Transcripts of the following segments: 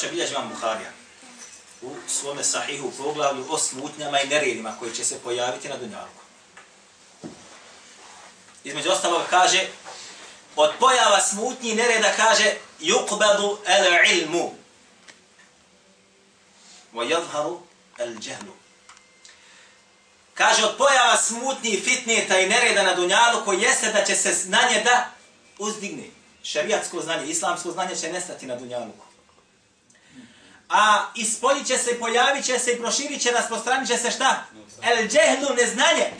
Braća, bilježi vam Buharija u svome sahihu u poglavlju o smutnjama i neredima koji će se pojaviti na Dunjalku. Između ostalog kaže, od pojava smutnji i nereda kaže, yuqbadu al-ilmu wa yadhharu al-jahlu. Kaže, od pojava smutnji, fitnijeta i nereda na Dunjalu koji jeste da će se znanje da uzdigne. Šerijatsko znanje, islamsko znanje će nestati na Dunjaluku. A ispoljit će se, pojavit će se i proširit će, rasprostranit će se šta? El džehlu, neznanje.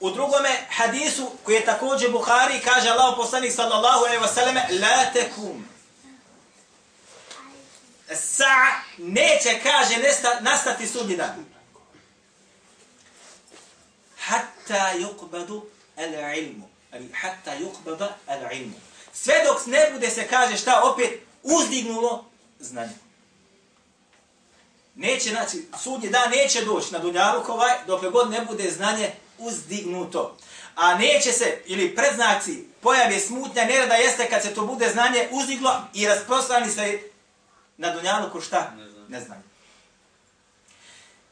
U drugome hadisu koji je također Buhari kaže Allah poslanik sallallahu alaihi wa selleme La tekum Sa neće, kaže, nesta, nastati sudnji dan. Hatta yuqbadu al ilmu. Ali hatta yuqbada al ilmu. Sve dok ne bude se, kaže, šta opet uzdignulo znanje. Neće, znači, sudnji dan neće doći na Dunjaluk ovaj, dok god ne bude znanje uzdignuto. A neće se, ili predznaci, pojave smutnja, nereda jeste kad se to bude znanje uzdiglo i rasprostrani se na Dunjaluku šta? Ne znam.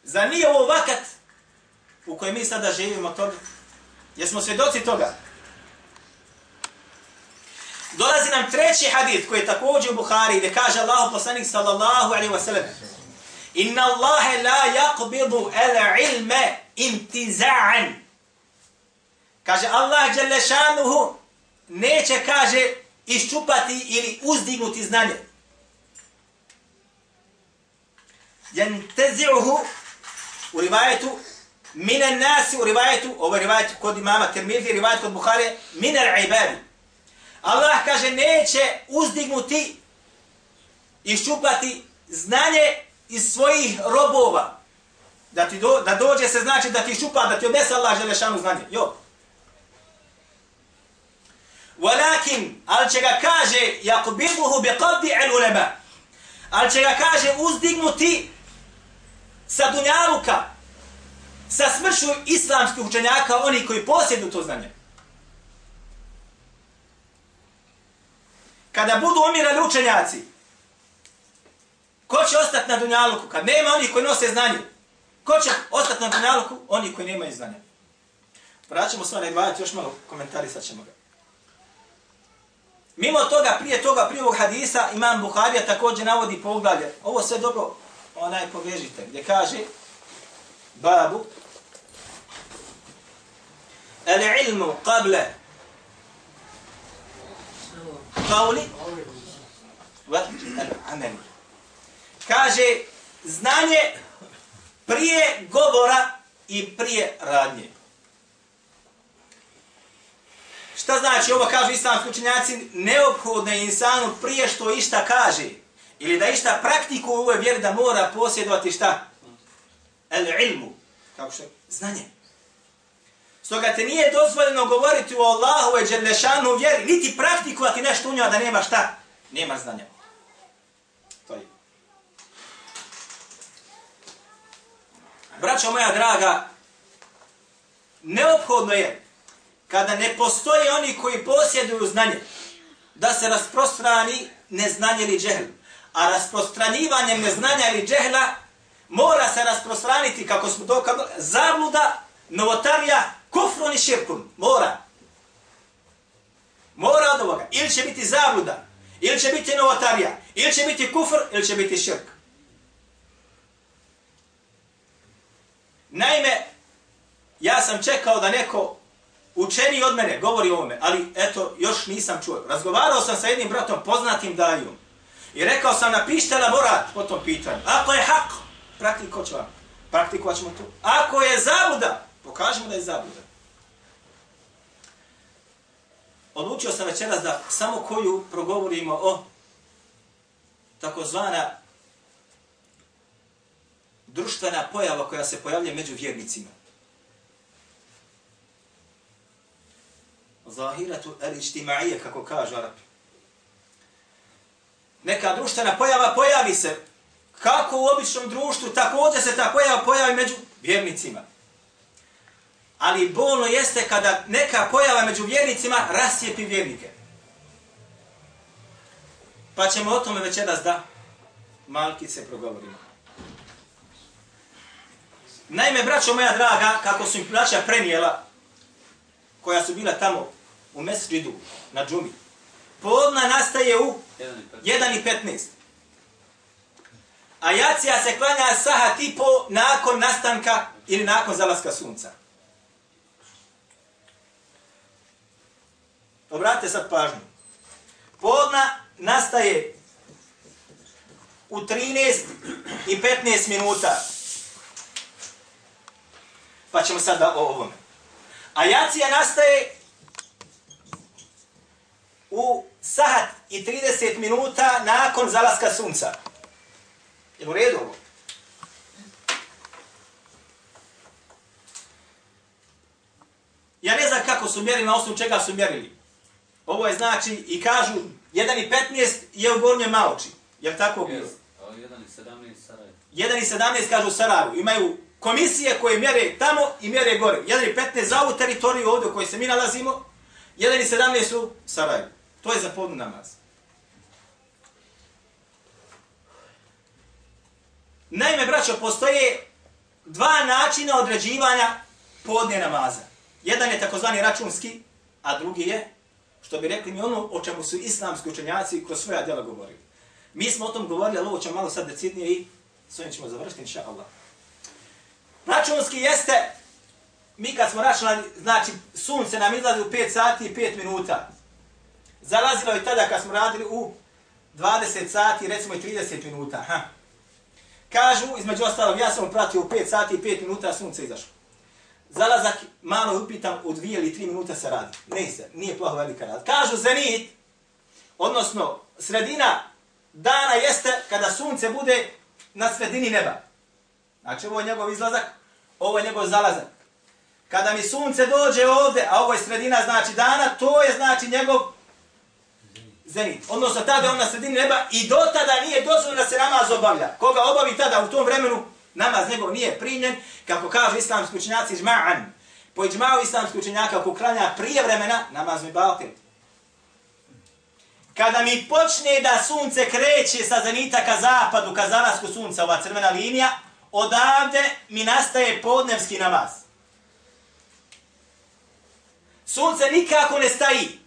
Za nije ovo vakat u kojem mi sada živimo toga? Jesmo svjedoci toga? Dolazi nam treći hadith koji je također u Buhari gdje kaže Allah poslanik sallallahu alaihi wa sallam Inna Allahe la yaqbidu al ilme intiza'an. Kaže Allah Đelešanuhu neće, kaže, iščupati ili uzdignuti znanje. Jentezi'uhu u rivajetu minan nasi u rivajetu, ovo je rivajet kod imama Tirmidhi, rivajet kod Bukhari, minar ibadi. Allah kaže neće uzdignuti i ščupati znanje iz svojih robova. Da, ti do, da dođe se znači da ti šupa, da ti odnese Allah želešanu znanje. Jo. Walakin, ali će ga kaže, yakubibuhu bi qabdi el ulema. Ali će ga kaže uzdignuti sa dunjaluka, sa smršu islamskih učenjaka, oni koji posjedu to znanje. Kada budu umirali učenjaci, ko će ostati na dunjaluku? Kad nema onih koji nose znanje, ko će ostati na dunjaluku? Oni koji nemaju znanja. Vraćamo sva na još malo komentarisat ćemo ga. Mimo toga, prije toga, prije ovog hadisa, imam Buharija također navodi poglavlje. Ovo sve dobro, onaj povežite, gdje kaže, babu, el ilmu qable qavli wa al amali. Kaže, znanje prije govora i prije radnje. Šta znači ovo kažu islamski učenjaci? Neophodno je insanu prije što išta kaže ili da išta praktikuje u ovoj vjeri da mora posjedovati šta? El ilmu. Kako što? Znanje. Stoga te nije dozvoljeno govoriti o Allahu i Đerlešanu vjeri, niti praktikovati nešto u njoj, da nema šta? Nema znanja. To je. Braćo moja draga, neophodno je kada ne postoje oni koji posjeduju znanje, da se rasprostrani neznanje ili džehl. A rasprostranjivanjem neznanja ili džehla mora se rasprostraniti, kako smo dokazali, zabluda, novotarija, kufrun i širkun. Mora. Mora od ovoga. Ili će biti zabluda, ili će biti novotarija, ili će biti kufr, ili će biti širk. Naime, ja sam čekao da neko učeni od mene govori o ovome, ali eto, još nisam čuo. Razgovarao sam sa jednim bratom poznatim dajom i rekao sam napišite laborat po tom pitanju. Ako je hak, praktiko ću vam. Praktikovat ćemo to. Ako je zabuda, pokažemo da je zabluda. odlučio sam večeras da samo koju progovorimo o takozvana društvena pojava koja se pojavlja među vjernicima. Zahiratu el-ičtimaije, kako kaže Arapi. Neka društvena pojava pojavi se kako u običnom društvu, također se ta pojava pojavi među vjernicima. Ali bolno jeste kada neka pojava među vjernicima rasjepi vjernike. Pa ćemo o tome večeras da malkice progovorimo. Naime, braćo moja draga, kako su im braća prenijela, koja su bila tamo u mesridu na džumi, podna nastaje u 1.15. A jacija se klanja sahat i po nakon nastanka ili nakon zalaska sunca. Obratite sad pažnju. Podna nastaje u 13 i 15 minuta. Pa ćemo sad o ovome. A jacija nastaje u sahat i 30 minuta nakon zalaska sunca. Je u redu ovo? Ja ne znam kako su mjerili, na osnovu čega su mjerili. Ovo je znači, i kažu, 1.15 je u gornjem maoči. Je li tako bilo? 1.17 Sarajevo. 1.17 kažu u Sarajevu. Imaju komisije koje mjere tamo i mjere gore. 1.15 za ovu teritoriju ovdje u kojoj se mi nalazimo. 1.17 u Sarajevu. To je za podnu namaz. Naime, braćo, postoje dva načina određivanja podne namaza. Jedan je takozvani računski, a drugi je, što bi rekli mi ono o čemu su islamski učenjaci kroz svoja djela govorili. Mi smo o tom govorili, ali ovo ćemo malo sad decidnije i s ovim ćemo završiti, inša Allah. Računski jeste, mi kad smo računali, znači sunce nam izlazi u 5 sati i 5 minuta. Zalazilo je tada kad smo radili u 20 sati, recimo i 30 minuta. Ha. Kažu, između ostalog, ja sam pratio u 5 sati i 5 minuta, sunce izašlo. Zalazak, malo upitam, u dvije ili 3 minuta se radi. Ne se, nije plaho velika rad. Kažu, zenit, odnosno sredina dana jeste kada sunce bude na sredini neba. Znači, ovo je njegov izlazak, ovo je njegov zalazak. Kada mi sunce dođe ovde, a ovo je sredina znači dana, to je znači njegov zenit. Odnosno tada on na sredini neba i do tada nije dozvoljeno da se namaz obavlja. Koga obavi tada u tom vremenu, namaz njegov nije primljen, kako kaže islamski učenjaci džma'an. Po džma'u islamski učenjaka ako kranja prije vremena, namaz mi batil. Kada mi počne da sunce kreće sa zenita ka zapadu, ka zalasku sunca, ova crvena linija, odavde mi nastaje podnevski namaz. Sunce nikako ne staji.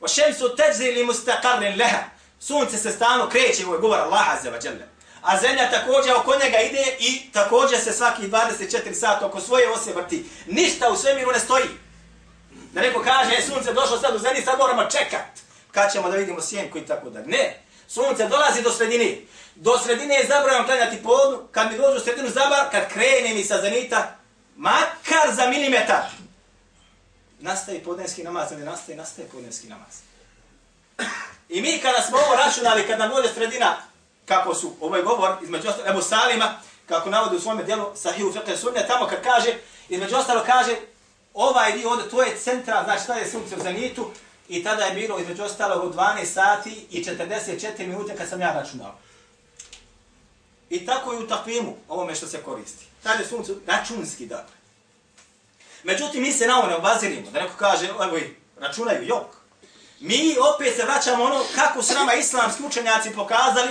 O šemsu teđzi ili mustaqarrin leha. Sunce se stalno kreće, ovo je govor Allah azza wa jalla. A zemlja također oko njega ide i također se svaki 24 sata oko svoje ose vrti. Ništa u svemiru ne stoji. Da neko kaže, e, sunce došlo sad u zemlji, sad moramo čekat. Kad ćemo da vidimo sjenku i tako da. Ne. Sunce dolazi do sredine. Do sredine je zabranjeno klanjati podnu. Kad mi dođu u sredinu zabar, kad krene mi sa zenita, makar za milimetar, nastaje podnevski namaz, ne nastaje, nastaje podnevski namaz. I mi kada smo ovo računali, kad nam dođe sredina, kako su, ovo je govor, između ostalo, Ebu Salima, kako navodi u svome dijelu, Sahih Fiqh Sunne, tamo kad kaže, između ostalo kaže, ovaj dio ovdje, to je centra, znači tada je sunce u zenitu, i tada je bilo između ostalo u 12 sati i 44 minute kad sam ja računao. I tako je u takvimu, ovome što se koristi. Tada je sunce računski, dakle. Međutim, mi se na ovo ne obazirimo, da neko kaže, evo i računaju, jok. Mi opet se vraćamo ono kako su nama islamski učenjaci pokazali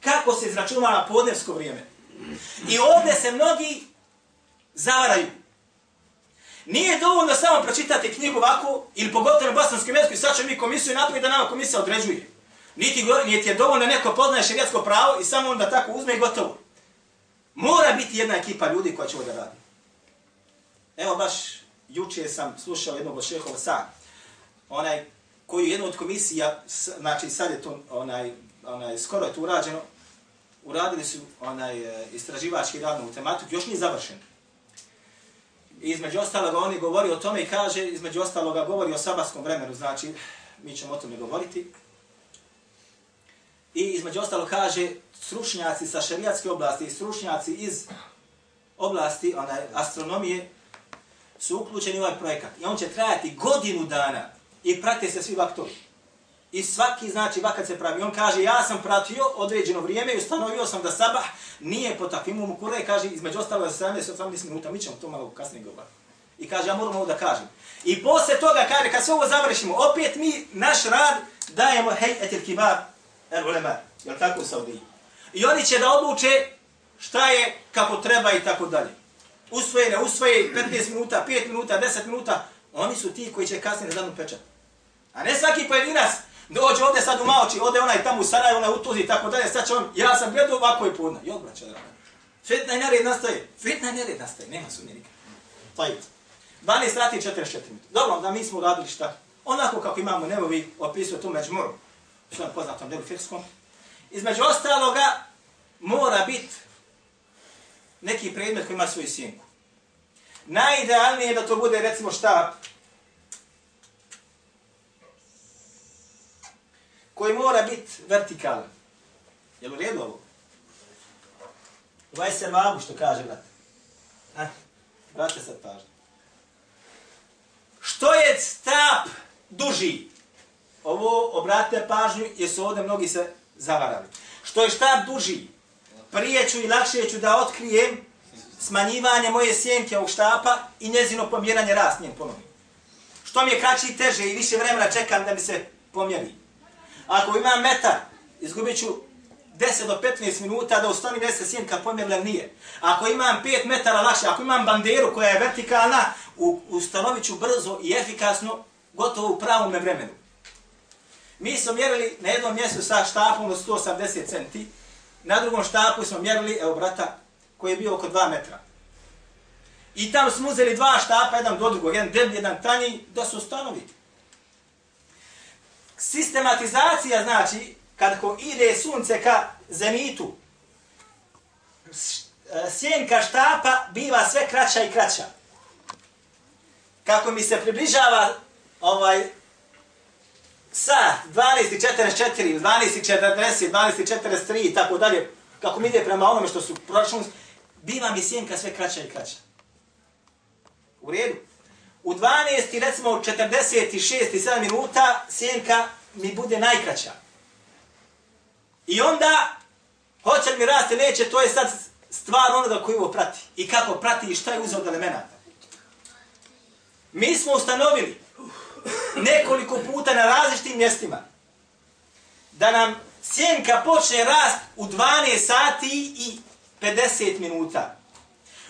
kako se izračunava na podnevsko vrijeme. I ovdje se mnogi zavaraju. Nije dovoljno samo pročitati knjigu ovako, ili pogotovo na bosanskom jeziku, i sad će mi komisiju napraviti da nama komisija određuje. Niti, niti je dovoljno neko poznaje širijetsko pravo i samo onda tako uzme i gotovo. Mora biti jedna ekipa ljudi koja će ovo da radi. Evo baš juče sam slušao jednog od šehova sa, onaj koji je jedna od komisija, znači sad je to onaj, onaj, skoro je to urađeno, uradili su onaj e, istraživački rad na tematiku, još nije završen. I između ostaloga oni govori o tome i kaže, između ostaloga govori o sabatskom vremenu, znači mi ćemo o tome govoriti. I između ostalo kaže, stručnjaci sa šerijatske oblasti i stručnjaci iz oblasti onaj, astronomije su uključeni u ovaj projekat. I on će trajati godinu dana i prate se svi vaktori. I svaki, znači, vakat se pravi. On kaže, ja sam pratio određeno vrijeme i ustanovio sam da sabah nije po takvim umukure. kaže, između ostalo za 70-80 minuta, mi ćemo to malo kasnije govoriti. I kaže, ja moram ovo da kažem. I posle toga, kaže, kad sve ovo završimo, opet mi, naš rad, dajemo, hej, etil kibar, el ulema, jel tako u Saudiji? I oni će da odluče šta je, kako treba i tako dalje. Usvoje, ne usvoje, 15 minuta, 5 minuta, 10 minuta, oni su ti koji će kasnije zadnu pečat. A ne svaki pojedinac dođe ovdje sad u Maoči, ode onaj tamo u Sarajevo, onaj u Tuzi i tako dalje, sad će on, ja sam gledao ovako i podno. I odbraća, draga. Fitna i nered nastaje. Fitna i nered nastaje, nema sumnje nikad. Pa Fajt. 12 sati i 44 minuta. Dobro, da mi smo radili šta? Onako kako imamo nevovi opisuje tu međmoru, u svojom poznatom delu fikskom. Između ostaloga, mora biti neki predmet koji ima svoju sjenku. Najidealnije je da to bude, recimo, štap koji mora biti vertikalan. Jel u redu ovo? Uvaj se vamu što kaže, brate. Eh, Brate sad pažnje. Što je stap duži? Ovo obratite pažnju jer su ovdje mnogi se zavarali. Što je štap duži? Prije ću i lakše ću da otkrijem smanjivanje moje sjenke ovog štapa i njezino pomjeranje rast njen ponovno. Što mi je kraći i teže i više vremena čekam da mi se pomjeri. Ako imam metar, izgubit ću 10 do 15 minuta da ustanim jeste sjenka pomjerila nije. Ako imam 5 metara lakše, ako imam banderu koja je vertikalna, ustanovit ću brzo i efikasno gotovo u pravom vremenu. Mi smo mjerili na jednom mjestu sa štapom od 180 cm, na drugom štapu smo mjerili, evo brata, koji je bio oko 2 metra. I tam smo uzeli dva štapa, jedan do drugog, jedan deblji, jedan tanji, da se ustanovi. Sistematizacija znači, kad ko ide sunce ka zenitu, e, sjenka štapa biva sve kraća i kraća. Kako mi se približava ovaj sat 12.44, 12.40, 12.43 i tako dalje, kako mi ide prema onome što su proračun, biva mi sjenka sve kraća i kraća. U redu. U 12, recimo 46 i 7 minuta, sjenka mi bude najkraća. I onda, hoće li mi rasti, neće, to je sad stvar onoga koji ovo prati. I kako prati i šta je uzeo od elemenata. Mi smo ustanovili nekoliko puta na različitim mjestima da nam sjenka počne rast u 12 sati i 50 minuta.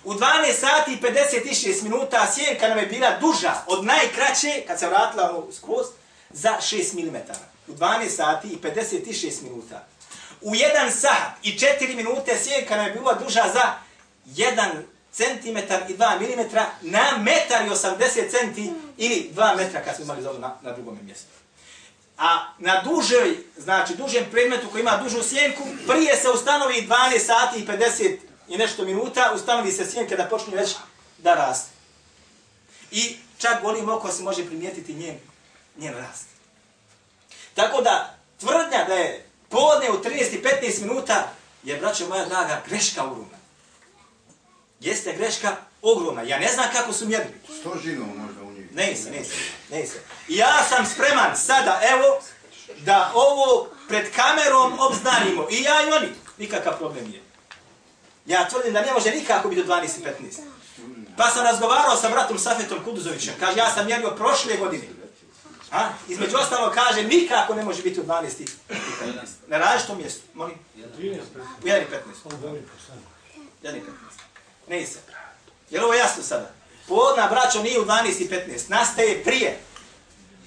U 12 sati i 56 minuta sjenka nam je bila duža od najkraće, kad se vratila ono skvoz, za 6 mm. U 12 sati i 56 minuta. U 1 sat i 4 minute sjenka nam je bila duža za 1 cm i 2 mm na metar i 80 cm ili 2 metra kad smo imali za na, na drugom mjestu. A na dužoj, znači dužem predmetu koji ima dužu sjenku, prije se ustanovi 12 sati i 50 i nešto minuta, ustanovi se sjenke da počne već da raste. I čak golim oko se može primijetiti njen, njen rast. Tako da tvrdnja da je podne u 30 i 15 minuta je, braćo moja draga, greška ogromna. Jeste greška ogromna. Ja ne znam kako su mjerili. Sto žinom možda u njih. Ne se, ne se, ne se. Ja sam spreman sada, evo, da ovo pred kamerom obznanimo. I ja i oni. Nikakav problem je. Ja tvrdim da ne može nikako biti do 12 i 15. Pa sam razgovarao sa bratom Safetom Kuduzovićem. Kaže, ja sam mjerio prošle godine. A? Između ostalo kaže, nikako ne može biti u 12 i 15. Na različitom mjestu. Molim? U 1 i 15. 1 i 15. Ne se. Je li ovo jasno sada? Podna, braćo, nije u 12 i 15. Nastaje prije.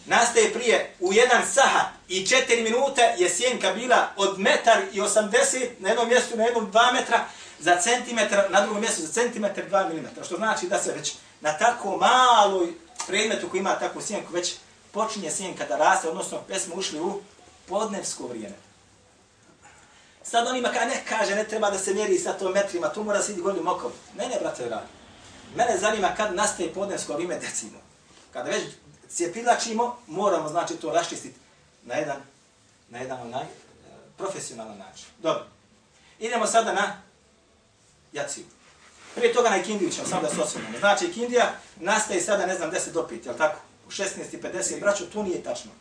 Nastaje prije u jedan sahat i 4 minute je sjenka bila od metar i 80 na jednom mjestu, na jednom 2 metra za centimetar, na drugom mjestu za centimetar 2 mm. Što znači da se već na tako maloj predmetu koji ima takvu sjenku već počinje sjenka da raste, odnosno već smo ušli u podnevsko vrijeme. Sad onima kada ne kaže, ne treba da se mjeri sa to metrima, tu mora se idi golim okom. Ne, ne, brate, radi. Mene zanima kad nastaje podnevsko vrijeme decimo. Kada već cijepilačimo, moramo znači to raščistiti na jedan, na jedan onaj, e, profesionalan način. Dobro. Idemo sada na jaciju. Prije toga na ikindiju ćemo samo da se osvrnemo. Znači ikindija nastaje sada, ne znam, 10 do 5, jel tako? U 16.50, braćo, tu nije tačno.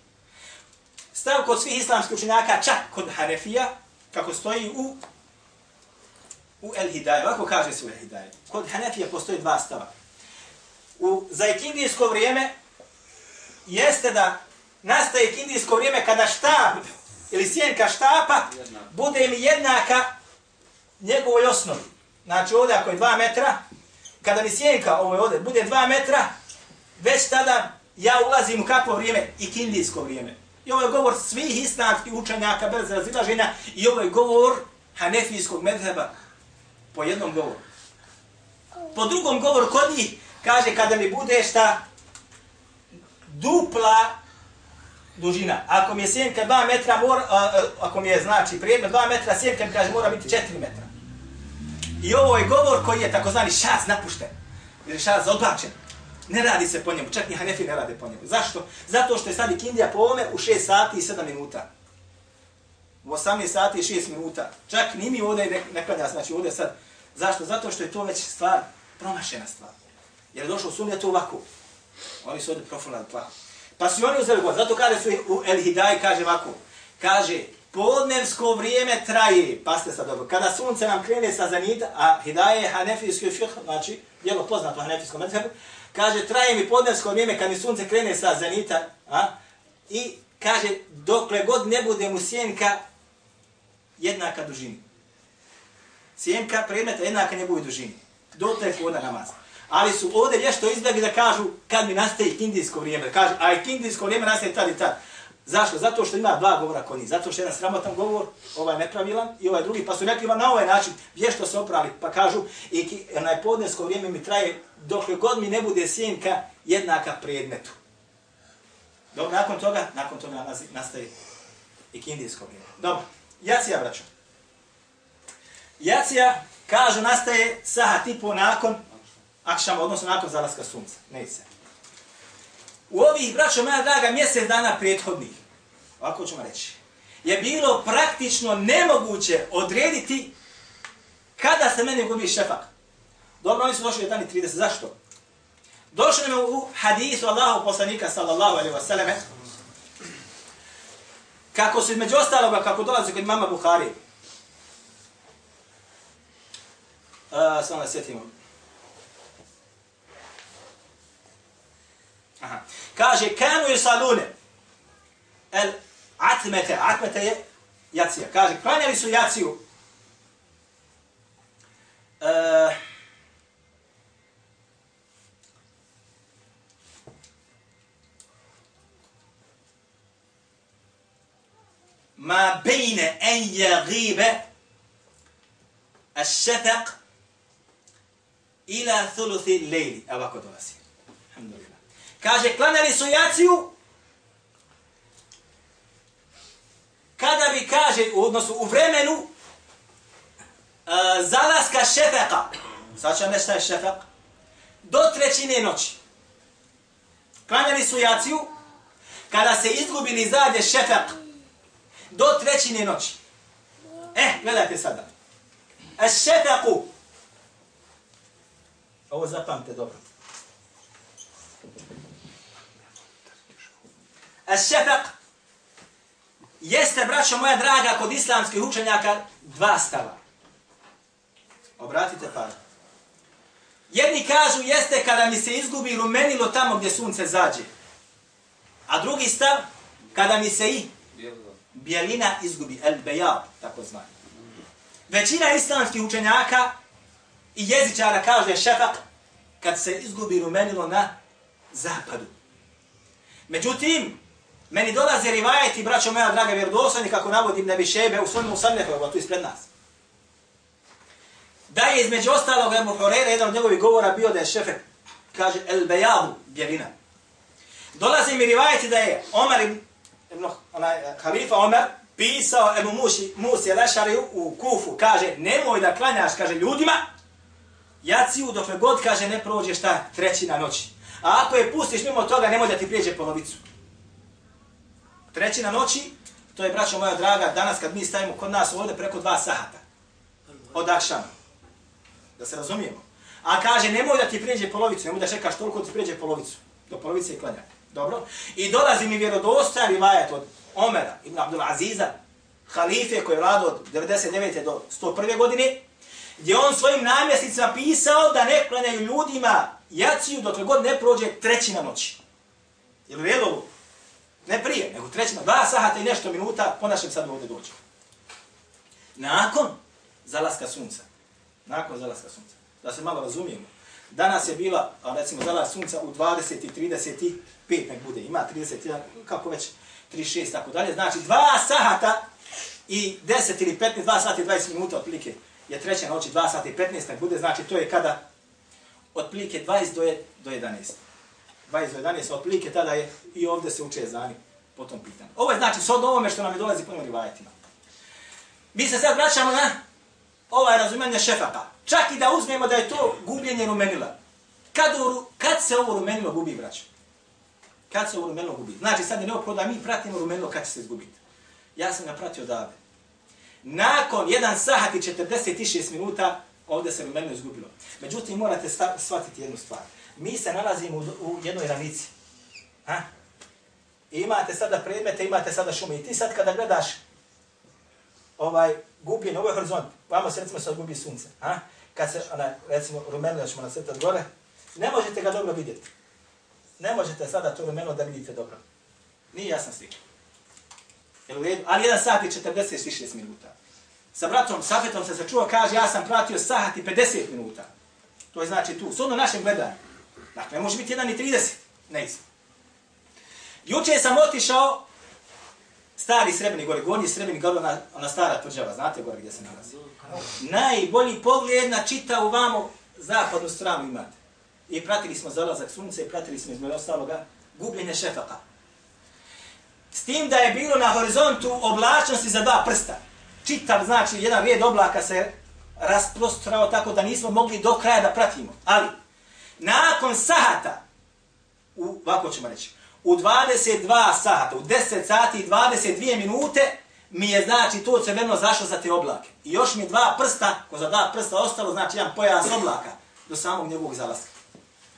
Stav kod svih islamskih učenjaka, čak kod Hanefija, kako stoji u u El Hidaje, ovako kaže se u El Hidaje. Kod Hanefija postoji dva stava. U, za ikindijsko vrijeme jeste da nastaje ikindijsko vrijeme kada štap ili sjenka štapa bude mi jednaka njegovoj osnovi. Znači ovdje ako je dva metra, kada mi sjenka ovo je ovdje bude dva metra, već tada ja ulazim u kakvo vrijeme? I kindijsko vrijeme. I ovo je govor svih islamskih učenjaka bez razilaženja i ovo je govor hanefijskog medheba po jednom govoru. Po drugom govoru kod njih kaže kada mi bude šta dupla dužina. Ako mi je sjenka 2 metra, mora, a, ako mi je znači predmet 2 metra, sjenka mi kaže mora biti 4 metra. I ovo je govor koji je takozvani šaz napušten. Ili šaz odbačen. Ne radi se po njemu, čak ni Hanefi ne rade po njemu. Zašto? Zato što je sad Indija po ovome u 6 sati i 7 minuta. U 18 sati i 6 minuta. Čak ni mi ovdje ne, ne klanja, znači ovdje sad. Zašto? Zato što je to već stvar, promašena stvar. Jer je došlo sumnja to ovako. Oni su ovdje profilali plako. Pa su oni uzeli god. Zato kaže su u El Hidaj, kaže ovako. Kaže, podnevsko vrijeme traje, paste sad dobro, kada sunce nam krene sa zanita, a hidaje je hanefijski fiqh, znači, djelo poznato hanefijskom medhebu, kaže, traje mi podnevsko vrijeme kad mi sunce krene sa zanita, a, i kaže, dokle god ne bude mu sjenka jednaka dužini. Sjenka predmeta jednaka ne bude dužini. Dokle je poda namaz. Ali su ovdje nešto izbjegli da kažu kad mi nastaje kindijsko vrijeme. Kaže, a kindijsko vrijeme nastaje tad i tad. Zašto? Zato što ima dva govora kod njih. Zato što je jedan sramotan govor, ovaj nepravilan i ovaj drugi. Pa su rekli na ovaj način vješto se oprali. Pa kažu, i onaj podnesko vrijeme mi traje dok god mi ne bude sjenka jednaka predmetu. Dobro, nakon toga, nakon toga nastaje i kindijsko vrijeme. Dobro, jacija, vraćam. Jacija, kažu, nastaje sahat i po nakon akšama, odnosno nakon zalaska sunca. Ne se. U ovih, braćo moja draga, mjesec dana prethodnih, ovako ćemo reći, je bilo praktično nemoguće odrediti kada se meni gubi šefak. Dobro, oni su došli 1.30. Zašto? Došli nam u hadisu Allahu poslanika sallallahu alaihi wasallame kako su između ostaloga, kako dolazi kod mama Buhari. Uh, samo da sjetimo. Aha. Kaže, kanu je salune. El atmete, atmete je jacija. Kaže, klanjali su jaciju. Uh, ma bejne en jagibe الشفق ila thuluthi lejli. Evo ovako dolazi. Kaže, klanjali su jaciju, kada bi, kaže, u odnosu u vremenu, uh, zalaska šefeka, sad ćemo nešto je šefek, do trećine noći. Klanjali su jaciju, kada se izgubili zadnje šefek, do trećine noći. Eh, gledajte sada. Es šefeku. Ovo zapamte dobro. Šefak jeste, braćo moja draga, kod islamskih učenjaka dva stava. Obratite par. Jedni kažu jeste kada mi se izgubi rumenilo tamo gdje sunce zađe. A drugi stav, kada mi se i bijelina izgubi, el bejab, tako zvani. Većina islamskih učenjaka i jezičara kaže da je šefak kad se izgubi rumenilo na zapadu. Međutim, Meni dolaze rivajeti, braćo moja draga vjerodostojni, kako navodim Nebi Šebe u svojom usamljehu, evo tu ispred nas. Da je između ostalog Ebu Horeira, jedan od njegovih govora bio da je šefe, kaže, el bejavu, bjelina. Dolaze mi rivajeti da je Omar, ibn, onaj, eh, halifa Omar, pisao Ebu Musi, Musi Lešari u Kufu, kaže, nemoj da klanjaš, kaže, ljudima, jaciju dokle god kaže ne prođe šta trećina noći. A ako je pustiš mimo toga, nemoj da ti prijeđe polovicu. Trećina noći, to je, braćo moja draga, danas kad mi stavimo kod nas ovdje preko dva sahata. Od akšama. Da se razumijemo. A kaže, nemoj da ti prijeđe polovicu, nemoj da čekaš toliko ti prijeđe polovicu. Do polovice je klanja. Dobro? I dolazi mi vjerodostojan rivajet od Omera ibn Abdul Aziza, halife koji je vladao od 99. do 101. godine, gdje on svojim namjesnicima pisao da ne klanjaju ljudima jaciju dok god ne prođe trećina noći. Je li redovo? Ne prije, nego trećina, dva sahata i nešto minuta, po našem sad ovdje dođe. Nakon zalaska sunca. Nakon zalaska sunca. Da se malo razumijemo. Danas je bila, recimo, zalaz sunca u 20 i 35 nek bude. Ima 31, kako već, 36, tako dalje. Znači, dva sahata i 10 ili 15, 2 sata i 20 minuta otprilike je treća noć, 2 sata i 15 nek bude. Znači, to je kada otprilike 20 do, je, do 11. 20 do 11, otprilike tada je i ovdje se uče zani po tom pitanju. Ovo je znači sod ovome što nam je dolazi po rivajetima. Mi se sad vraćamo na ovaj razumijanje šefaka. Čak i da uzmemo da je to gubljenje rumenila. Kad, u, kad se ovo rumenilo gubi, braćo? Kad se ovo rumenilo gubi? Znači sad je neophodno da mi pratimo rumenilo kad će se izgubiti. Ja sam ga pratio odavde. Nakon 1 sahat i 46 minuta ovdje se rumenilo izgubilo. Međutim, morate shvatiti jednu stvar. Mi se nalazimo u, u jednoj ranici. Ha? I imate sada predmete, imate sada šume. I ti sad kada gledaš ovaj gubljen, ovaj horizont, vamo se recimo sad gubi sunce. Ha? Kad se, ona, recimo, rumenilo ćemo nasvetati gore, ne možete ga dobro vidjeti. Ne možete sada to rumeno da vidite dobro. Nije jasna slika. Jel u redu? Ali jedan sat i 46 minuta. Sa bratom Safetom se sačuva, kaže, ja sam pratio sat i 50 minuta. To je znači tu, s ono našem gledanju. Dakle, može biti jedan i 30. Ne isto. Juče sam otišao stari Srebrni gore, gornji Srebrni gore, ona, ona stara tvrđava, znate gore gdje se nalazi. Najbolji pogled na čita u vamo zapadnu stranu imate. I pratili smo zalazak sunca i pratili smo između ostaloga gubljenje šefaka. S tim da je bilo na horizontu oblačnosti za dva prsta. Čitav, znači, jedan red oblaka se rasprostrao tako da nismo mogli do kraja da pratimo. Ali, nakon sahata, u, ovako ćemo reći, u 22 sahata, u 10 sati i 22 minute, mi je, znači, to crveno zašlo za te oblake. I još mi dva prsta, ko za dva prsta ostalo, znači, jedan pojas oblaka do samog njegovog zalaska.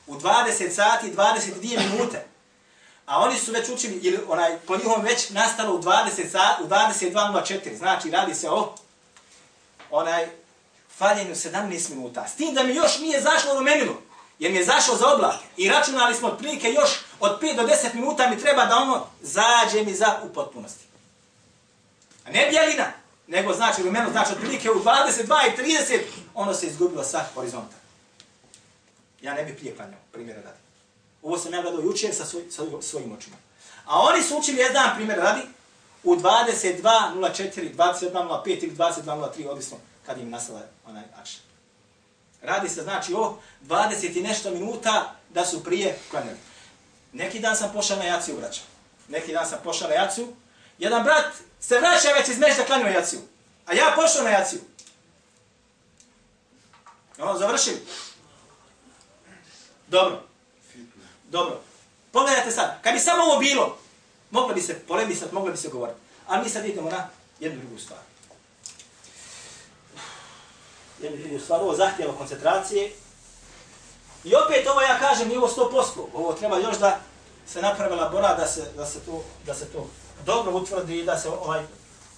U 20 sati i 22 minute. A oni su već učili, ili onaj, po njihovom već nastalo u 20 sati, u 22.04. Znači, radi se o onaj faljenju 17 minuta. S tim da mi još nije zašlo rumenilo, jer mi je zašao za oblake. I računali smo otprilike još od 5 do 10 minuta mi treba da ono zađe mi za u potpunosti. A ne bijelina, nego znači rumeno, znači otprilike u 22 i 30 ono se izgubilo sa horizonta. Ja ne bi prije klanjao, primjera radi. Ovo sam ja gledao jučer sa, svoj, sa svojim očima. A oni su učili jedan primjer radi u 22.04, 22.05 ili 22.03, odvisno kad im nastala onaj akšan. Radi se znači o 20 i nešto minuta da su prije klanjali. Neki dan sam pošao na jaciju, braća. Neki dan sam pošao na jaciju. Jedan brat se vraća već iz mešta klanio jaciju. A ja pošao na jaciju. Ono, završim. Dobro. Dobro. Pogledajte sad. Kad bi samo ovo bilo, moglo bi se polemisati, moglo bi se govoriti. A mi sad idemo na jednu drugu stvar jednu drugu stvar, ovo zahtjeva koncentracije. I opet ovo ja kažem, nije ovo sto posto. Ovo treba još da se napravi labora, da se, da se, to, da se to dobro utvrdi i da se ovaj,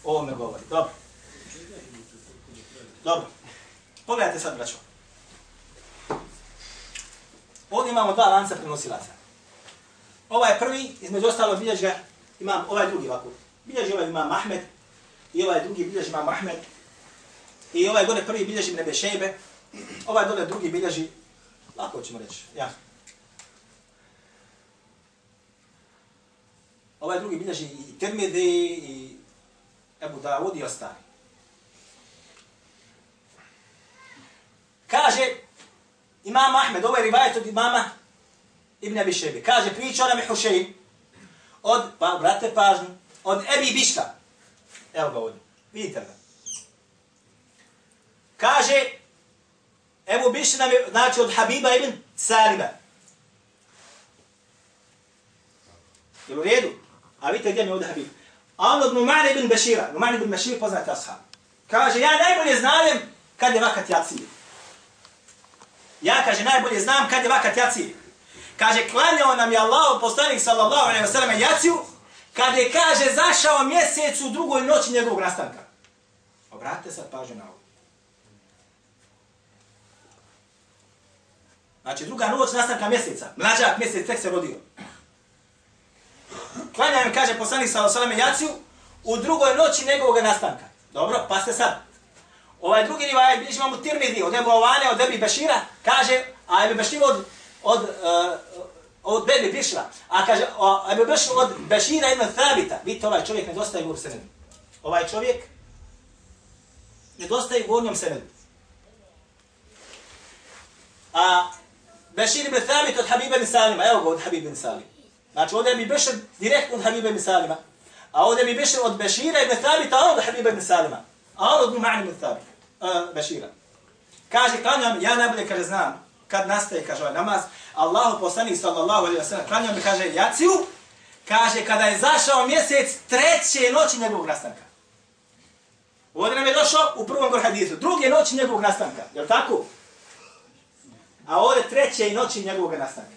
ovo me govori. Dobro. Dobro. Pogledajte sad, braćo. Ovdje imamo dva lanca prenosilaca. Ovaj prvi, između ostalo bilježga, imam ovaj drugi ovako. Bilježi ovaj imam Ahmed i ovaj drugi bilježi imam Ahmed I ovaj gore prvi bilježi Nebe Šejbe, ovaj dole drugi bilježi, lako ćemo reći, ja. Ovaj drugi bilježi i Tirmidhi, i Ebu Dawud i ostali. Kaže, imam Ahmed, ovaj rivajet od imama Ibn Abi Šejbe, kaže, pričao nam je Hušein od, pa, brate pažnju, od Ebi Bišta. Evo ga ovdje, vidite ga. Kaže, Ebu Bišr nam je, znači, od Habiba ibn Salima. Jel u redu? A vidite gdje mi je ovdje Habib. A on od Numane ibn Bešira. Numan ibn Bešir poznate ashab. Kaže, ja najbolje znam kad je vakat jacije. Ja, kaže, najbolje znam kad je vakat jacije. Kaže, klanjao nam je Allah, poslanik sallallahu alaihi wa sallam, jaciju, kad je, kaže, zašao mjesec u drugoj noći njegovog nastanka. Obratite sad pažnju na ovo. Znači, druga noć nastanka mjeseca. Mlađak mjesec tek se rodio. Klanja im, kaže poslanik sa osaleme jaciju, u drugoj noći njegovog nastanka. Dobro, pa ste sad. Ovaj drugi rivaj, biš imamo Tirmidhi, od Ebu Ovane, od Ebi Bešira, kaže, a Ebi Bešir od, od, uh, od Bebi Bišra, a kaže, a Ebi Bešir od Bešira ibn Thabita. Vidite, ovaj čovjek nedostaje u senedu. Ovaj čovjek nedostaje u gornjom senedu. A Bešir ibn Thabit od Habiba ibn Salima, evo ga od Habiba ibn Salima. Znači ovdje bi Bešir direktno od Habiba ibn Salima. A ovdje bi Bešir od Bešira ibn Thabita, a od Habiba ibn Salima. A on od Numa'an ibn Thabit, uh, Bešira. Kaže, klanjam, ja najbolje kaže znam, kad nastaje, kaže ovaj namaz, Allahu poslanik sallallahu alaihi wa sallam, klanjam mi, kaže, jaciju, kaže, kada je zašao mjesec treće noći njegovog nastanka. Ovdje nam je došao u prvom gor hadisu, druge noći njegovog nastanka, je li tako? A ovdje treće noći njegovog nastanka.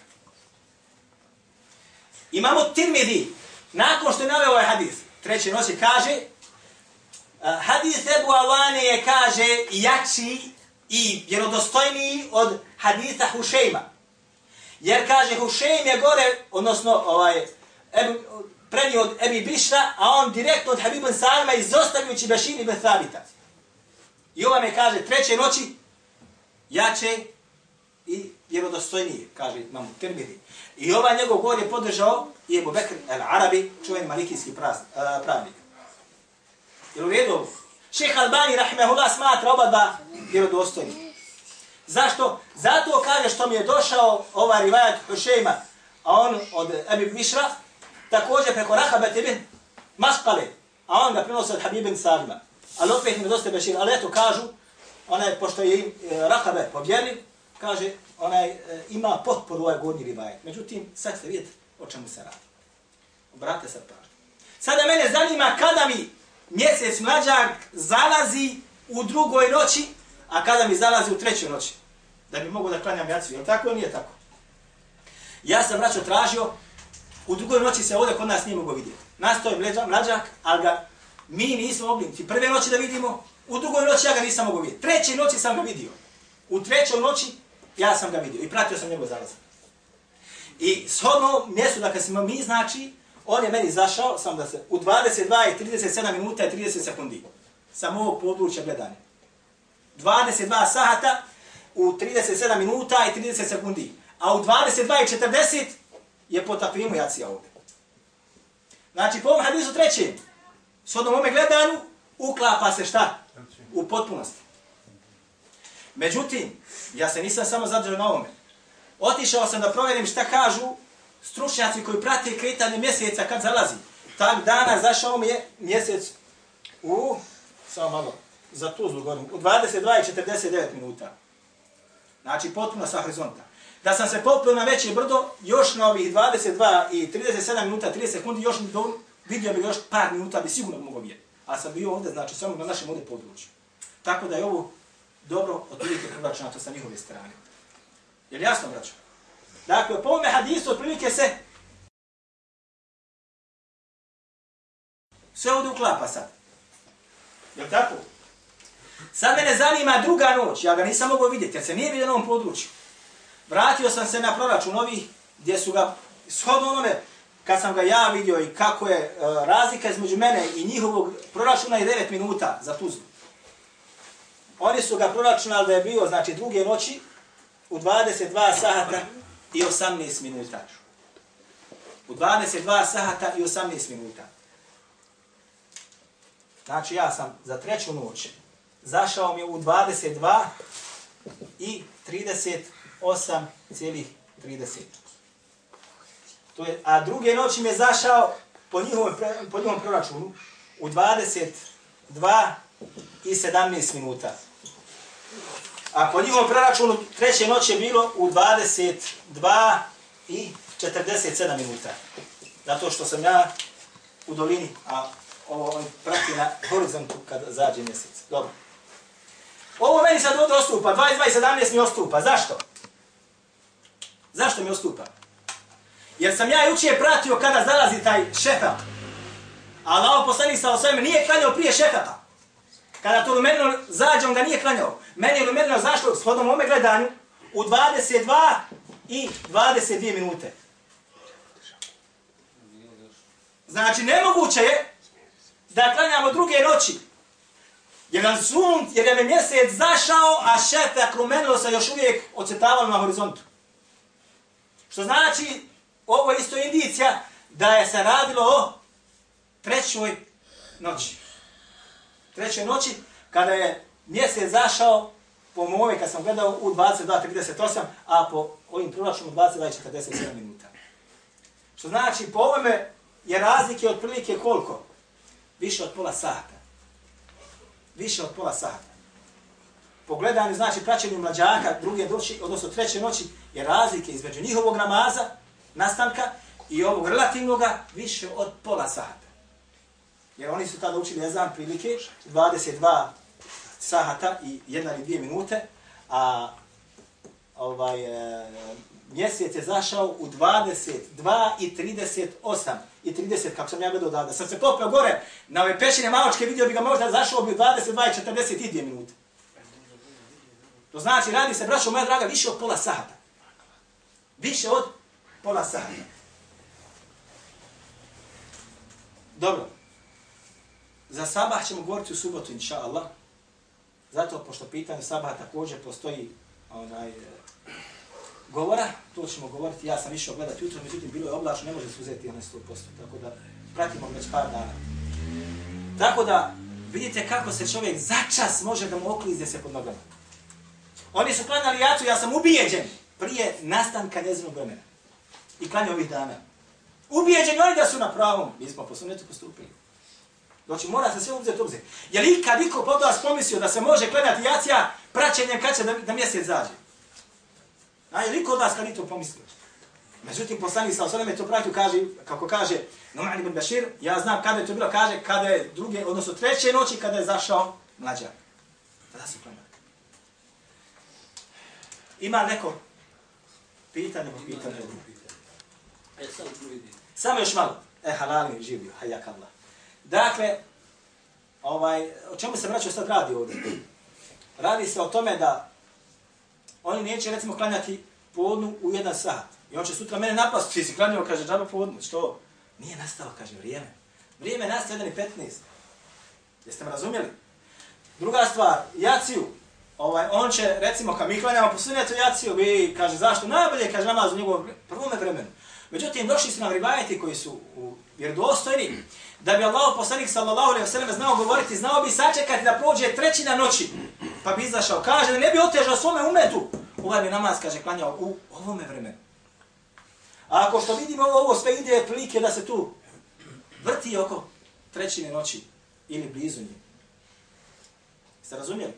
Imamo Tirmidhi, nakon što je naveo ovaj hadis, treće noći kaže, uh, hadis Ebu Alane je kaže jači i vjerodostojniji od hadisa Hušejma. Jer kaže Hušejm je gore, odnosno ovaj, Ebu, prednji od Ebi Bišra, a on direktno od Habibun Salima izostavljujući Bešir ibn Thabita. I ova me kaže treće noći jače i vjerodostojnije, kaže imamo Tirmidhi. I ovaj njegov govor je podržao i Ebu Bekr el-Arabi, čuven malikijski pravnik. Jel u redu? Šeha Albani, rahmehullah, smatra oba dva vjerodostojni. Zašto? Zato kaže što mi je došao ovaj rivajat Hušejma, a on od Ebi Mišra, također preko Rahabet ibn Maskale, a on ga prinosi od Habibin Salima. Ali opet mi dosta Bešir, ali eto kažu, onaj, pošto je e, Rahabe povjerljiv, kaže, onaj, e, ima potporu ovaj gornji rivajet. Međutim, sad ste vidjeti o čemu se radi. Obrate sad pažnju. Sada mene zanima kada mi mjesec mlađak zalazi u drugoj noći, a kada mi zalazi u trećoj noći. Da bi mogu da klanjam jaciju. Je tako ili nije tako? Ja sam braćo tražio, u drugoj noći se ovdje kod nas nije mogo vidjeti. Nasto je mlađak, ali ga mi nismo mogli ti prve noći da vidimo, u drugoj noći ja ga nisam mogo vidjeti. Treće noći sam ga vidio. U trećoj noći ja sam ga vidio i pratio sam njegov zalazak. I shodno mjestu da kad smo mi znači, on je meni zašao, sam da se, u 22 i 37 minuta i 30 sekundi. Sam ovog područja gledanja. 22 sahata u 37 minuta i 30 sekundi. A u 22 i 40 je po takvimu jacija ovdje. Znači, po ovom hadisu trećem, s odnom ome gledanju, uklapa se šta? U potpunosti. Međutim, ja se nisam samo zadržao na ovome. Otišao sam da provjerim šta kažu stručnjaci koji prate kretanje mjeseca kad zalazi. Tak dana zašao mi je mjesec u, samo malo, za Tuzlu govorim, u 22 i 49 minuta. Znači potpuno sa horizonta. Da sam se popio na veće brdo, još na ovih 22 i 37 minuta, 30 sekundi, još mi do, vidio bi još par minuta, bi sigurno mogo vidjeti. A sam bio ovdje, znači samo na našem ovdje području. Tako da je ovo dobro otprilike prilike sa njihove strane. Je li jasno, braćo? Dakle, po ovome hadisu otprilike se sve ovdje uklapa sad. Je li tako? Sad mene zanima druga noć, ja ga nisam mogao vidjeti, jer se nije vidio na ovom području. Vratio sam se na proračun ovih gdje su ga, shodno onome, kad sam ga ja vidio i kako je uh, razlika između mene i njihovog proračuna je 9 minuta za Tuzlu. Oni su ga proračunali da je bio, znači, druge noći u 22 sahata i 18 minuta. U 22 sahata i 18 minuta. Znači ja sam za treću noć zašao mi u 22 i 38,30. To je, a druge noći mi je zašao po njihovom, po njihovom proračunu u 22 i 17 minuta. A po njihovom preračunu treće noć je bilo u 22 i 47 minuta. Zato što sam ja u dolini, a ovo on prati na horizontu kad zađe mjesec. Dobro. Ovo meni sad ovdje ostupa, 22 i 17 mi ostupa. Zašto? Zašto mi ostupa? Jer sam ja jučer pratio kada zalazi taj šefat. A Allah poslanik sa osvijem nije klanjao prije šefata. Kada to lumenilo zađe, on ga nije klanjao. Meni je lumenilo zašlo, shodno mome gledanju u 22 i 22 minute. Znači, nemoguće je da klanjamo druge noći. Jer nam sun, jer nam je mjesec zašao, a šefak lumenilo se još uvijek ocetavalo na horizontu. Što znači, ovo je isto indicija da je se radilo o trećoj noći. Trećoj noći, kada je mjesec zašao, po mome kad sam gledao, u 22.38, a po ovim proračunom 22.47 minuta. Što znači, po ovome je razlike otprilike koliko? Više od pola sata. Više od pola sata. Pogledanje, znači, praćenju mlađaka, druge noći, odnosno treće noći, je razlike između njihovog namaza, nastanka, i ovog relativnog više od pola sata. Jer oni su tada učili jezan prilike 22 sahata i jedna ili dvije minute, a ovaj, e, mjesec je zašao u 22 i 38 i 30, kako sam ja gledao da, sam se popeo gore na ove pešine maločke, vidio bi ga možda zašao bi u 22 i 42 minute. To znači, radi se, braćo moja draga, više od pola sata. Više od pola sata. Dobro. Za sabah ćemo govoriti u subotu, inša Allah. Zato, pošto pitanje sabaha također postoji onaj, e, govora, to ćemo govoriti. Ja sam išao gledati jutro, međutim, bilo je oblačno, ne može se uzeti na 100%. Tako da, pratimo već par dana. Tako da, vidite kako se čovjek začas može da mu oklizde se pod nogama. Oni su klanjali jacu, ja sam ubijeđen prije nastanka njezinog vremena. I klanje ovih dana. Ubijeđeni oni da su na pravom. Mi smo po sunetu postupili. Znači, mora se sve uzeti obzir. Je li ikad iko pod vas pomislio da se može klanjati jacija praćenjem kad će da, da mjesec zađe? A je li iko od vas kad to pomislio? Međutim, poslanik sa osademe to pratio, kaže, kako kaže Numan ibn Bashir, ja znam kada je to bilo, kaže, kada je druge, odnosno treće noći, kada je zašao mlađak. Tada se klanjali. Ima neko pitanje, pitanje. E, sad vidim. Samo još malo. E, halali živio, hajak Allah. Dakle, ovaj, o čemu se vraćao sad radi ovdje? Radi se o tome da oni neće, recimo, klanjati podnu u jedan sat. I on će sutra mene napast, ti si klanjao, kaže, džaba podnu. Što? Nije nastalo, kaže, vrijeme. Vrijeme je nastalo 1 i 15. Jeste me razumjeli? Druga stvar, jaciju. Ovaj, on će, recimo, kad mi klanjamo po sunetu jaciju, i kaže, zašto? Najbolje, kaže, namaz u njegovom prvome vremenu. Međutim, došli su nam rivajeti koji su u vjerodostojni, da bi Allah poslanik sallallahu alejhi ve sellem znao govoriti, znao bi sačekati da prođe trećina noći, pa bi izašao. Kaže da ne bi otežao svome umetu. Ovaj bi namaz, kaže, klanjao u ovome vremenu. A ako što vidimo ovo sve ide prilike da se tu vrti oko trećine noći ili blizu nje. Ste razumijeli?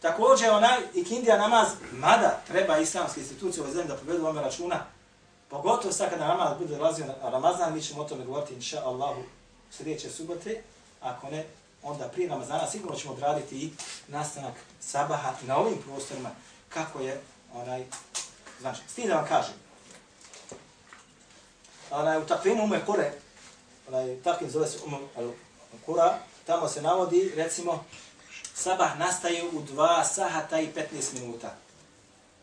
Također onaj ikindija namaz, mada treba islamske institucije ovoj zemlji da povedu ome računa, Pogotovo sad kada namaz bude dolazio na Ramazan, mi ćemo o tome govoriti inša Allahu sljedeće subote. Ako ne, onda prije Ramazana sigurno ćemo odraditi i nastanak sabaha na ovim prostorima kako je onaj, znači, s tim da vam kažem. Onaj, u takvim ume kure, onaj, takvim zove se ume kura, tamo se navodi, recimo, sabah nastaje u 2 sahata i 15 minuta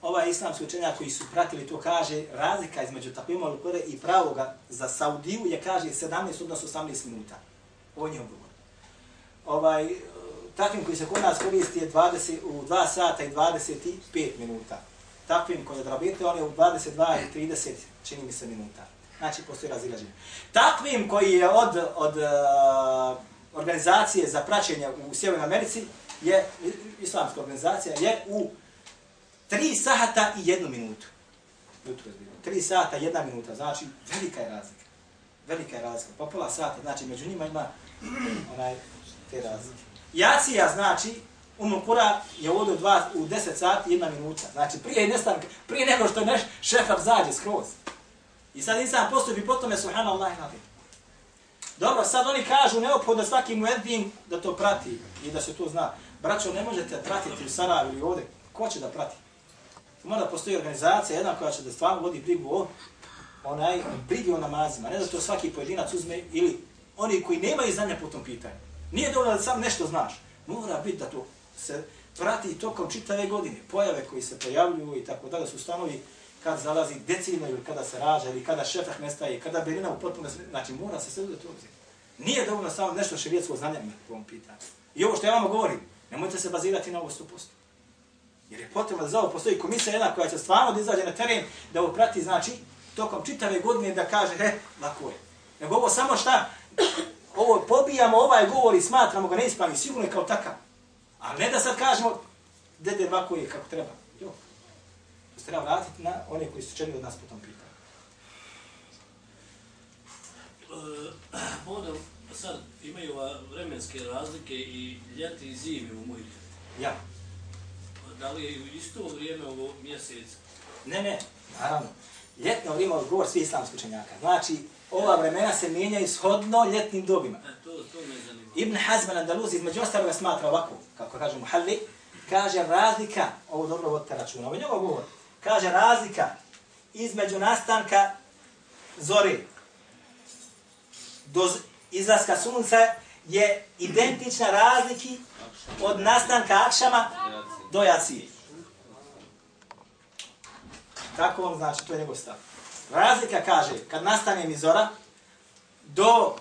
ovaj islamski učenjak koji su pratili to kaže razlika između takvima lukure i pravoga za Saudiju je kaže 17 odnosno 18 minuta. Ovo je odgovor. Ovaj, takvim koji se kod nas koristi je 20, u 2 sata i 25 minuta. Takvim koji je drabite, on je u 22 i 30, čini mi se, minuta. Znači, postoji razilaženje. Takvim koji je od, od uh, organizacije za praćenje u Sjevernoj Americi, je, islamska organizacija, je u Tri sahata i jednu minutu. Jutro je bilo. Tri sata, jedna minuta. Znači, velika je razlika. Velika je razlika. Pa pola sata, znači, među njima ima onaj, te razlike. Jacija znači Umul Kura je ovdje u, dva, u 10 sati jedna minuta. Znači prije, nestanka, prije nego što neš šefar zađe skroz. I sad insan postupi po tome, subhanallah i nabi. Dobro, sad oni kažu neophodno svaki mueddin da to prati i da se to zna. Braćo, ne možete pratiti u Sarajevo ili ovdje. Ko će da prati? Mora da postoji organizacija, jedna koja će da stvarno vodi brigu o onaj brigi o namazima. Ne da to svaki pojedinac uzme ili oni koji nemaju znanja po tom pitanju. Nije dovoljno da sam nešto znaš. Mora biti da to se prati tokom čitave godine. Pojave koji se pojavljuju i tako da su stanovi kad zalazi decidno ili kada se rađa ili kada šefah nestaje, kada berina u potpuno znači mora se sve uzeti obzir. Nije dovoljno samo nešto šerijetsko znanje po ovom pitanju. I ovo što ja vam govorim, nemojte se bazirati na ovo 100%. Jer je potrebno da za ovo postoji komisija jedna koja će stvarno da izađe na teren, da ovo prati, znači, tokom čitave godine da kaže, he, lako je. Nego ovo samo šta, ovo pobijamo ovaj govor i smatramo ga neispravni, sigurno je kao takav. A ne da sad kažemo, dede, lako je kako treba. Jo. To se treba vratiti na one koji su čeli od nas po tom pitanju. E, Onda sad imaju vremenske razlike i ljeti i zimi u mojih. Ja. Da li je u isto vrijeme ovo mjesec? Ne, ne, naravno. Ljetno vrijeme od govor svi islamski učenjaka. Znači, ova vremena se mijenjaju shodno ljetnim dobima. E, to, to me zanima. Ibn Hazm al-Andaluz između ostaloga smatra ovako, kako kaže Muhalli, kaže razlika, ovo dobro vodite računa, ovo je njegov govor, kaže razlika između nastanka zore do izlaska sunca je identična razliki od nastanka akšama do jacije. Tako on znači, to je njegov stav. Razlika kaže, kad nastane mi zora, do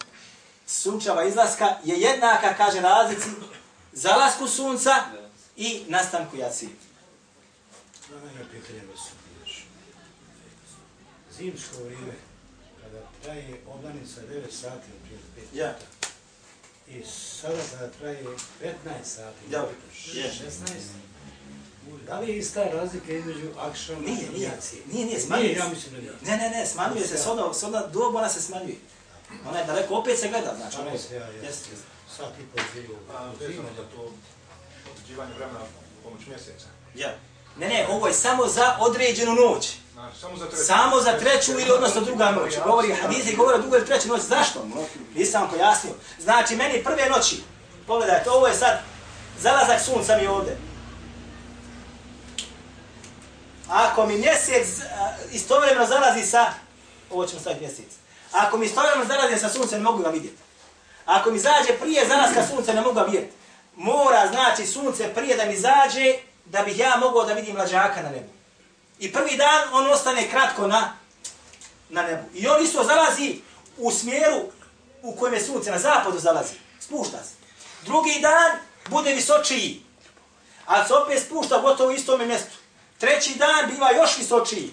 sunčeva izlaska je jednaka, kaže razlici, zalasku sunca i nastanku jacije. Zimsko vrijeme, kada traje oblanica 9 sati, prije 5 Ja. I sada kada traje 15 sati, Ja. 16, da li je ista razlika između akšama Nije, i nije, jacije? nije, nije, smanjuje Nije, ja mislim da nije. Ne, ne, ne, smanjuje se, sodno, sodno dobu ona se smanjuje. Ona je daleko, opet se gleda, znači, ona je, Samo se ja, ja. jeste. Sat i pol dvije vezano zimi. za to određivanje vremena pomoć mjeseca. Ja. Ne, ne, ovo je samo za određenu noć. Samo za treću. Samo za treću ili odnosno druga noć. Govori hadithi, govori o drugoj ili trećoj noći. Zašto? Nisam vam pojasnio. Znači, meni prve noći, pogledajte, ovo je sad zalazak sunca mi ovde. Ako mi mjesec a, istovremeno zalazi sa, ovo ćemo staviti mjesec. Ako mi istovremeno zalazi sa suncem, ne mogu ga vidjeti. Ako mi zađe prije zalaska sunca, ne mogu ga vidjeti. Mora, znači, sunce prije da mi zađe, da bih ja mogao da vidim mlađaka na nebu. I prvi dan on ostane kratko na, na nebu. I on isto zalazi u smjeru u kojem je sunce na zapadu zalazi. Spušta se. Drugi dan bude visočiji. Ali se opet spušta gotovo u istom mjestu. Treći dan biva još visočiji.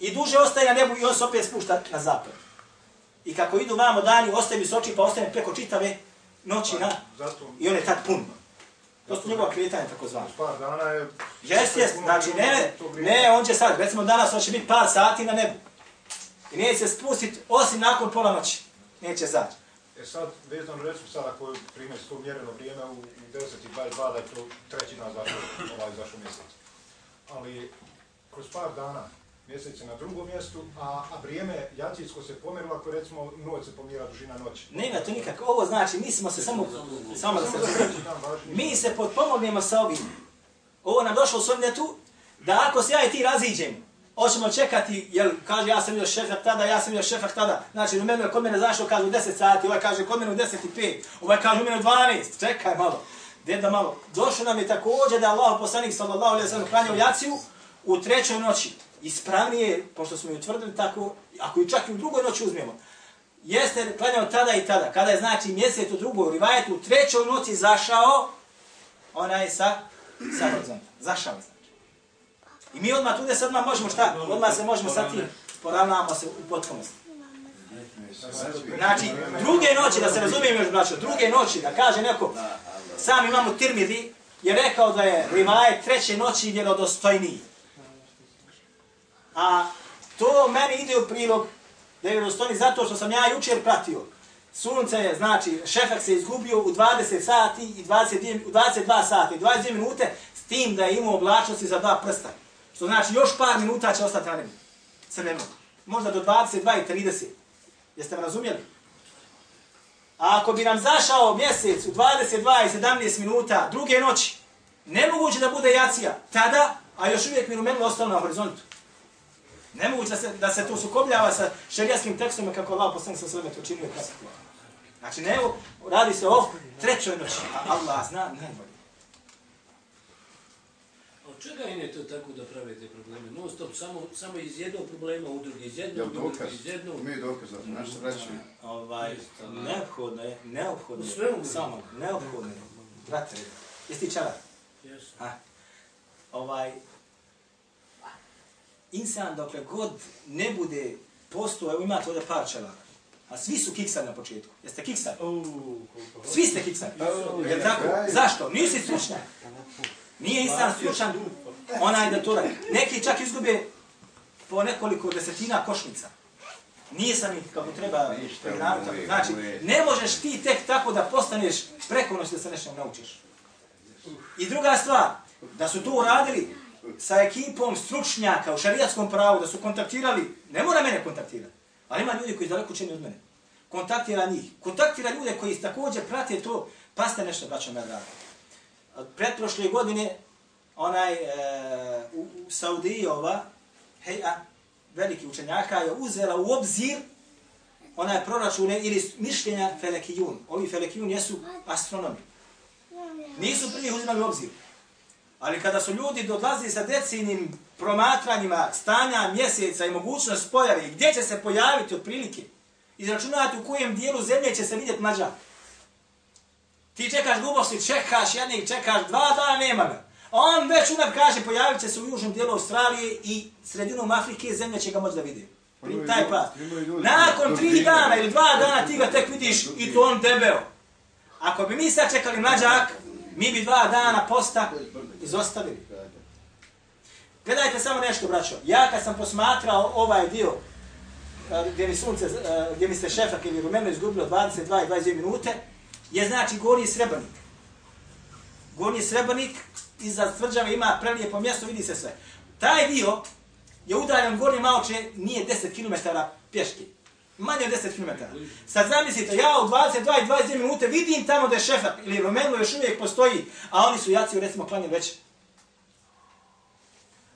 I duže ostaje na nebu i on se opet spušta na zapad. I kako idu vamo dani, ostaje visočiji pa ostane preko čitave noći na... I on je tad pun. To su njegova kretanja, tako zvano. par dana je... Jest, jest, znači ne, ne, on će sad, recimo danas, on će biti par sati na nebu. I neće se spustiti, osim nakon pola noći. Neće zaći. E sad, vezano recimo sad ako je primjer to mjereno vrijeme u, u 10 i 22 da je to trećina zašao, ovaj zašao mjesec. Ali kroz par dana mjesec je na drugom mjestu, a, a vrijeme jacijsko se pomjerilo ako recimo noć se pomjera dužina noći. Nema to nikako. Ovo znači, mi smo se samo, samo da se. Mi se potpomognemo sa ovim. Ovo nam došlo u sunnetu, da ako se ja i ti raziđemo, hoćemo čekati, jel, kaže ja sam bio šefak tada, ja sam bio šefak tada, znači u mene kod mene zašao, kaže u 10 sati, ovaj kaže kod mene u 10 i 5, ovaj kaže u mene u 12, čekaj malo, deda malo. Došlo nam je također da je Allah poslanik sallallahu alaihi wa sallam klanjao jaciju u trećoj noći. Ispravnije, pošto smo ju utvrdili tako, ako ju čak i u drugoj noći uzmemo, jeste klanjao tada i tada, kada je znači mjesec u drugoj rivajetu, u trećoj noći zašao, onaj sa, sa horizontom. Zašao je znači. I mi odmah tu sad možemo šta? Odmah se možemo sa tim, poravnamo se u potpunosti. Znači, druge noći, da se razumijem još, braćo, druge noći, da kaže neko, sam imamo Tirmidi, je rekao da je rivajet treće noći vjerodostojniji. A to meni ide u prilog da je vjerodostojniji zato što sam ja jučer pratio. sunce je, znači, šefak se izgubio u 20 sati i 20, u 22 sati i 22 minute s tim da je imao oblačnosti za dva prsta. Što znači, još par minuta će ostati na nebu. Crveno. Možda do 22 i 30. Jeste me razumjeli? A ako bi nam zašao mjesec u 22 i 17 minuta druge noći, nemoguće da bude jacija, tada, a još uvijek minumenilo ostalo na horizontu. Nemoguće da se, da se to sukobljava sa šerijaskim tekstom kako Allah poslanik sa sveme to činio kasno. Znači, ne, radi se o trećoj noći, a Allah zna najbolje. A od čega je to tako da prave te probleme? Non stop, samo, samo iz jednog problema u drugi, iz jednog Jel u dokaz? iz jednog... Ime je dokaz, zato naš se vraćaju. Ovaj, neophodno je, neophodno U je, svemu. samo, neophodno je, brate, jesi ti čavar? Yes. Ha? Ovaj, insan dokle god ne bude postoje, evo imate ovdje par čelara, a svi su kiksali na početku. Jeste kiksali? Svi ste kiksali. Jel tako? Zašto? Nisi stručnjak. Nije insan stručan onaj da to radi. Neki čak izgube po nekoliko desetina košnica. Nije sam ih kako treba uvijek, Znači, ne možeš ti tek tako da postaneš preko noći da se nešto naučiš. I druga stvar, da su to uradili sa ekipom stručnjaka u šarijatskom pravu, da su kontaktirali, ne mora mene kontaktirati, ali ima ljudi koji daleko učeni od mene. Kontaktira njih. Kontaktira ljude koji također prate to, Paste nešto, braćo me drago. Od Pretprošle godine, onaj, e, u, u Saudijova, heja, veliki učenjaka je uzela u obzir onaj proračune ili mišljenja Felekijun. Ovi Felekijun jesu astronomi. Nisu prvi uzimali u obzir. Ali kada su ljudi dodlazili sa decinim promatranjima stanja mjeseca i mogućnost pojave, gdje će se pojaviti otprilike, izračunati u kojem dijelu zemlje će se vidjeti mađak. Ti čekaš glubosti, čekaš jednih, čekaš dva dana, nema ga. A on već unap kaže, pojavit će se u južnom dijelu Australije i sredinom Afrike, zemlja će ga moći da vidi. Imaju Taj pas. Nakon tri dana ili dva dana ti ga tek vidiš i to on debeo. Ako bi mi sad čekali mlađak, mi bi dva dana posta izostavili. Gledajte samo nešto, braćo. Ja kad sam posmatrao ovaj dio eh, gdje mi sunce, eh, gdje mi se šefak ili rumeno izgubilo 22 i 22 minute, je znači gornji srebrnik. Gornji srebrnik iza tvrđave ima prelijepo mjesto, vidi se sve. Taj dio je udaljen gornje Maoče, nije 10 km pješke. Manje od 10 km. Sad zamislite, ja u 22 i 22 minute vidim tamo da je šefak ili rumeno još uvijek postoji, a oni su jaci recimo klanje već.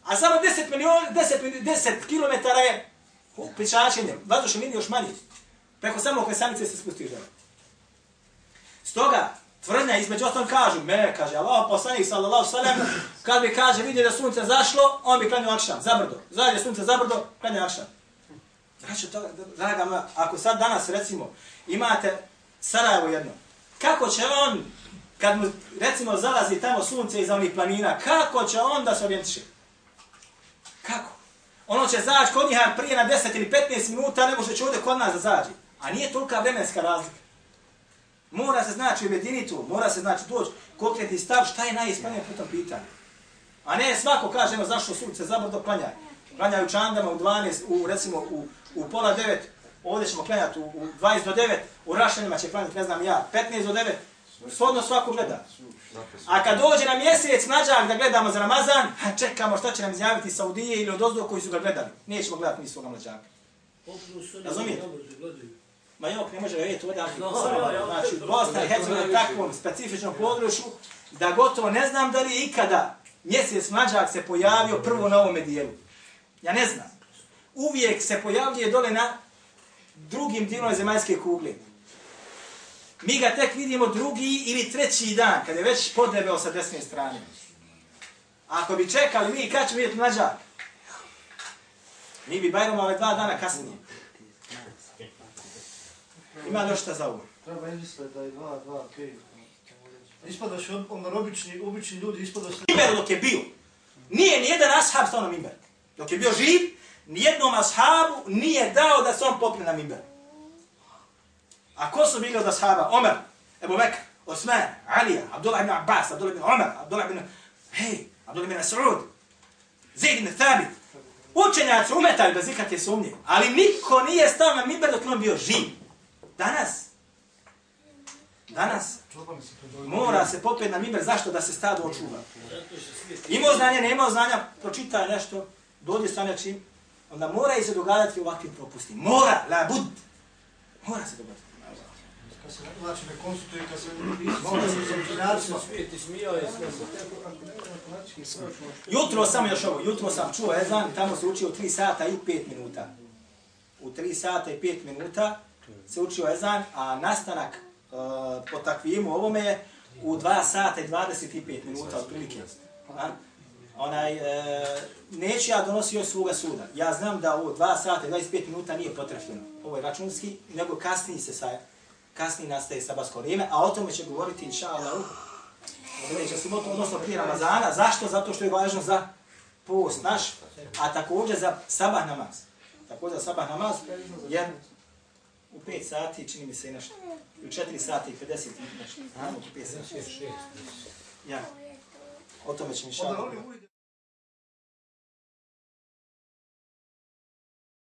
A samo 10 miliona, 10, 10 km je pričačenje. Vazdušni linije još manji. Preko samo klesanice se spustiš žele. Stoga, tvrdnja između ostalom kažu, me, kaže Allah, poslanik sallallahu sallam, kad bi kaže, vidi da sunce zašlo, on bi klanio akšan, zabrdo. Zađe sunce zabrdo, klanio akšan. Znači, to, draga moja, ako sad danas, recimo, imate Sarajevo jedno, kako će on, kad mu, recimo, zalazi tamo sunce iza onih planina, kako će on da se orijentiše? Kako? Ono će zaći kod njih prije na 10 ili 15 minuta, nego što će ovdje kod nas da zađe. A nije tolika vremenska razlika. Mora se znači ujediniti mora se znači doći konkretni stav šta je najispravnije po tom pitanju. A ne svako kaže, evo zašto sunce zabrdo klanjaj. Klanjaju čandama u 12, u, recimo u, u pola 9, ovdje ćemo klanjati u, u 20 do 9, u Rašanima će klanjati, ne znam ja, 15 do 9, svodno svako gleda. A kad dođe na mjesec mlađak da gledamo za Ramazan, ha, čekamo šta će nam izjaviti Saudije ili od ozdo koji su ga gledali. Nećemo gledati mi svoga mlađaka. Razumijete? Ma jok, ne može ga vidjeti ovdje, No, ali ja, znači, Bosna i Hercegovina ja, je takvom specifičnom području, da gotovo ne znam da li ikada mjesec mlađak se pojavio prvo na ovome dijelu. Ja ne znam. Uvijek se pojavljuje dole na drugim dijelom zemaljske kugle. Mi ga tek vidimo drugi ili treći dan, kad je već podebeo sa desne strane. Ako bi čekali mi, kad ćemo vidjeti mlađak? Mi bi Bajrom ove dva dana kasnije. Ima još šta za ovo? Treba izmisliti da je 2, 2, 5. Ispada što on, on obični, obični ljudi ispada što... Mimber dok je bio, nije nijedan ashab stao na mimber. Dok je bio živ, nijednom ashabu nije dao da se on popne na mimber. A ko su bili od ashaba? Omer, Ebu Bekr, Osman, Alija, Abdullah ibn Abbas, Abdullah ibn Omer, Abdullah ibn... Hej, Abdullah ibn Mas'ud, Zaid ibn Thabit. Učenjaci umetali bez ikakve sumnje, ali niko nije stao na mimber dok on bio živ. Danas, Danas se mora se popet na mimber, zašto da se stado očuva? Imao znanje, nemao znanja, pročita nešto, dođe stane čim, onda mora i se dogadati ovakvim propustima. Mora, la bud. Mora se dogadati. Kad se znači ne konsultuje, kad se mora se sa učenjacima. svijet ismijao je sve. Jutro sam još ovo, jutro sam čuo ezan, tamo se učio 3 sata i 5 minuta. U 3 sata i 5 minuta se učio ezan, a nastanak uh, po takvimu ovome je u 2 sata i 25 minuta otprilike. A? Onaj, e, neću ja donositi još svoga suda. Ja znam da ovo 2 sata i 25 minuta nije potrefljeno. Ovo je računski, nego kasnije se sa, kasnije nastaje sabatsko vrijeme, a o tome će govoriti inša Allah sljedeća subota, odnosno prije Ramazana. Zašto? Zato što je važno za post naš, a također za sabah namaz. Također za sabah namaz, jer u 5 sati, čini mi se i nešto, u 4 sati i 50 i nešto, a, u 5 sati. Ja. O tome ćemo inša Allah.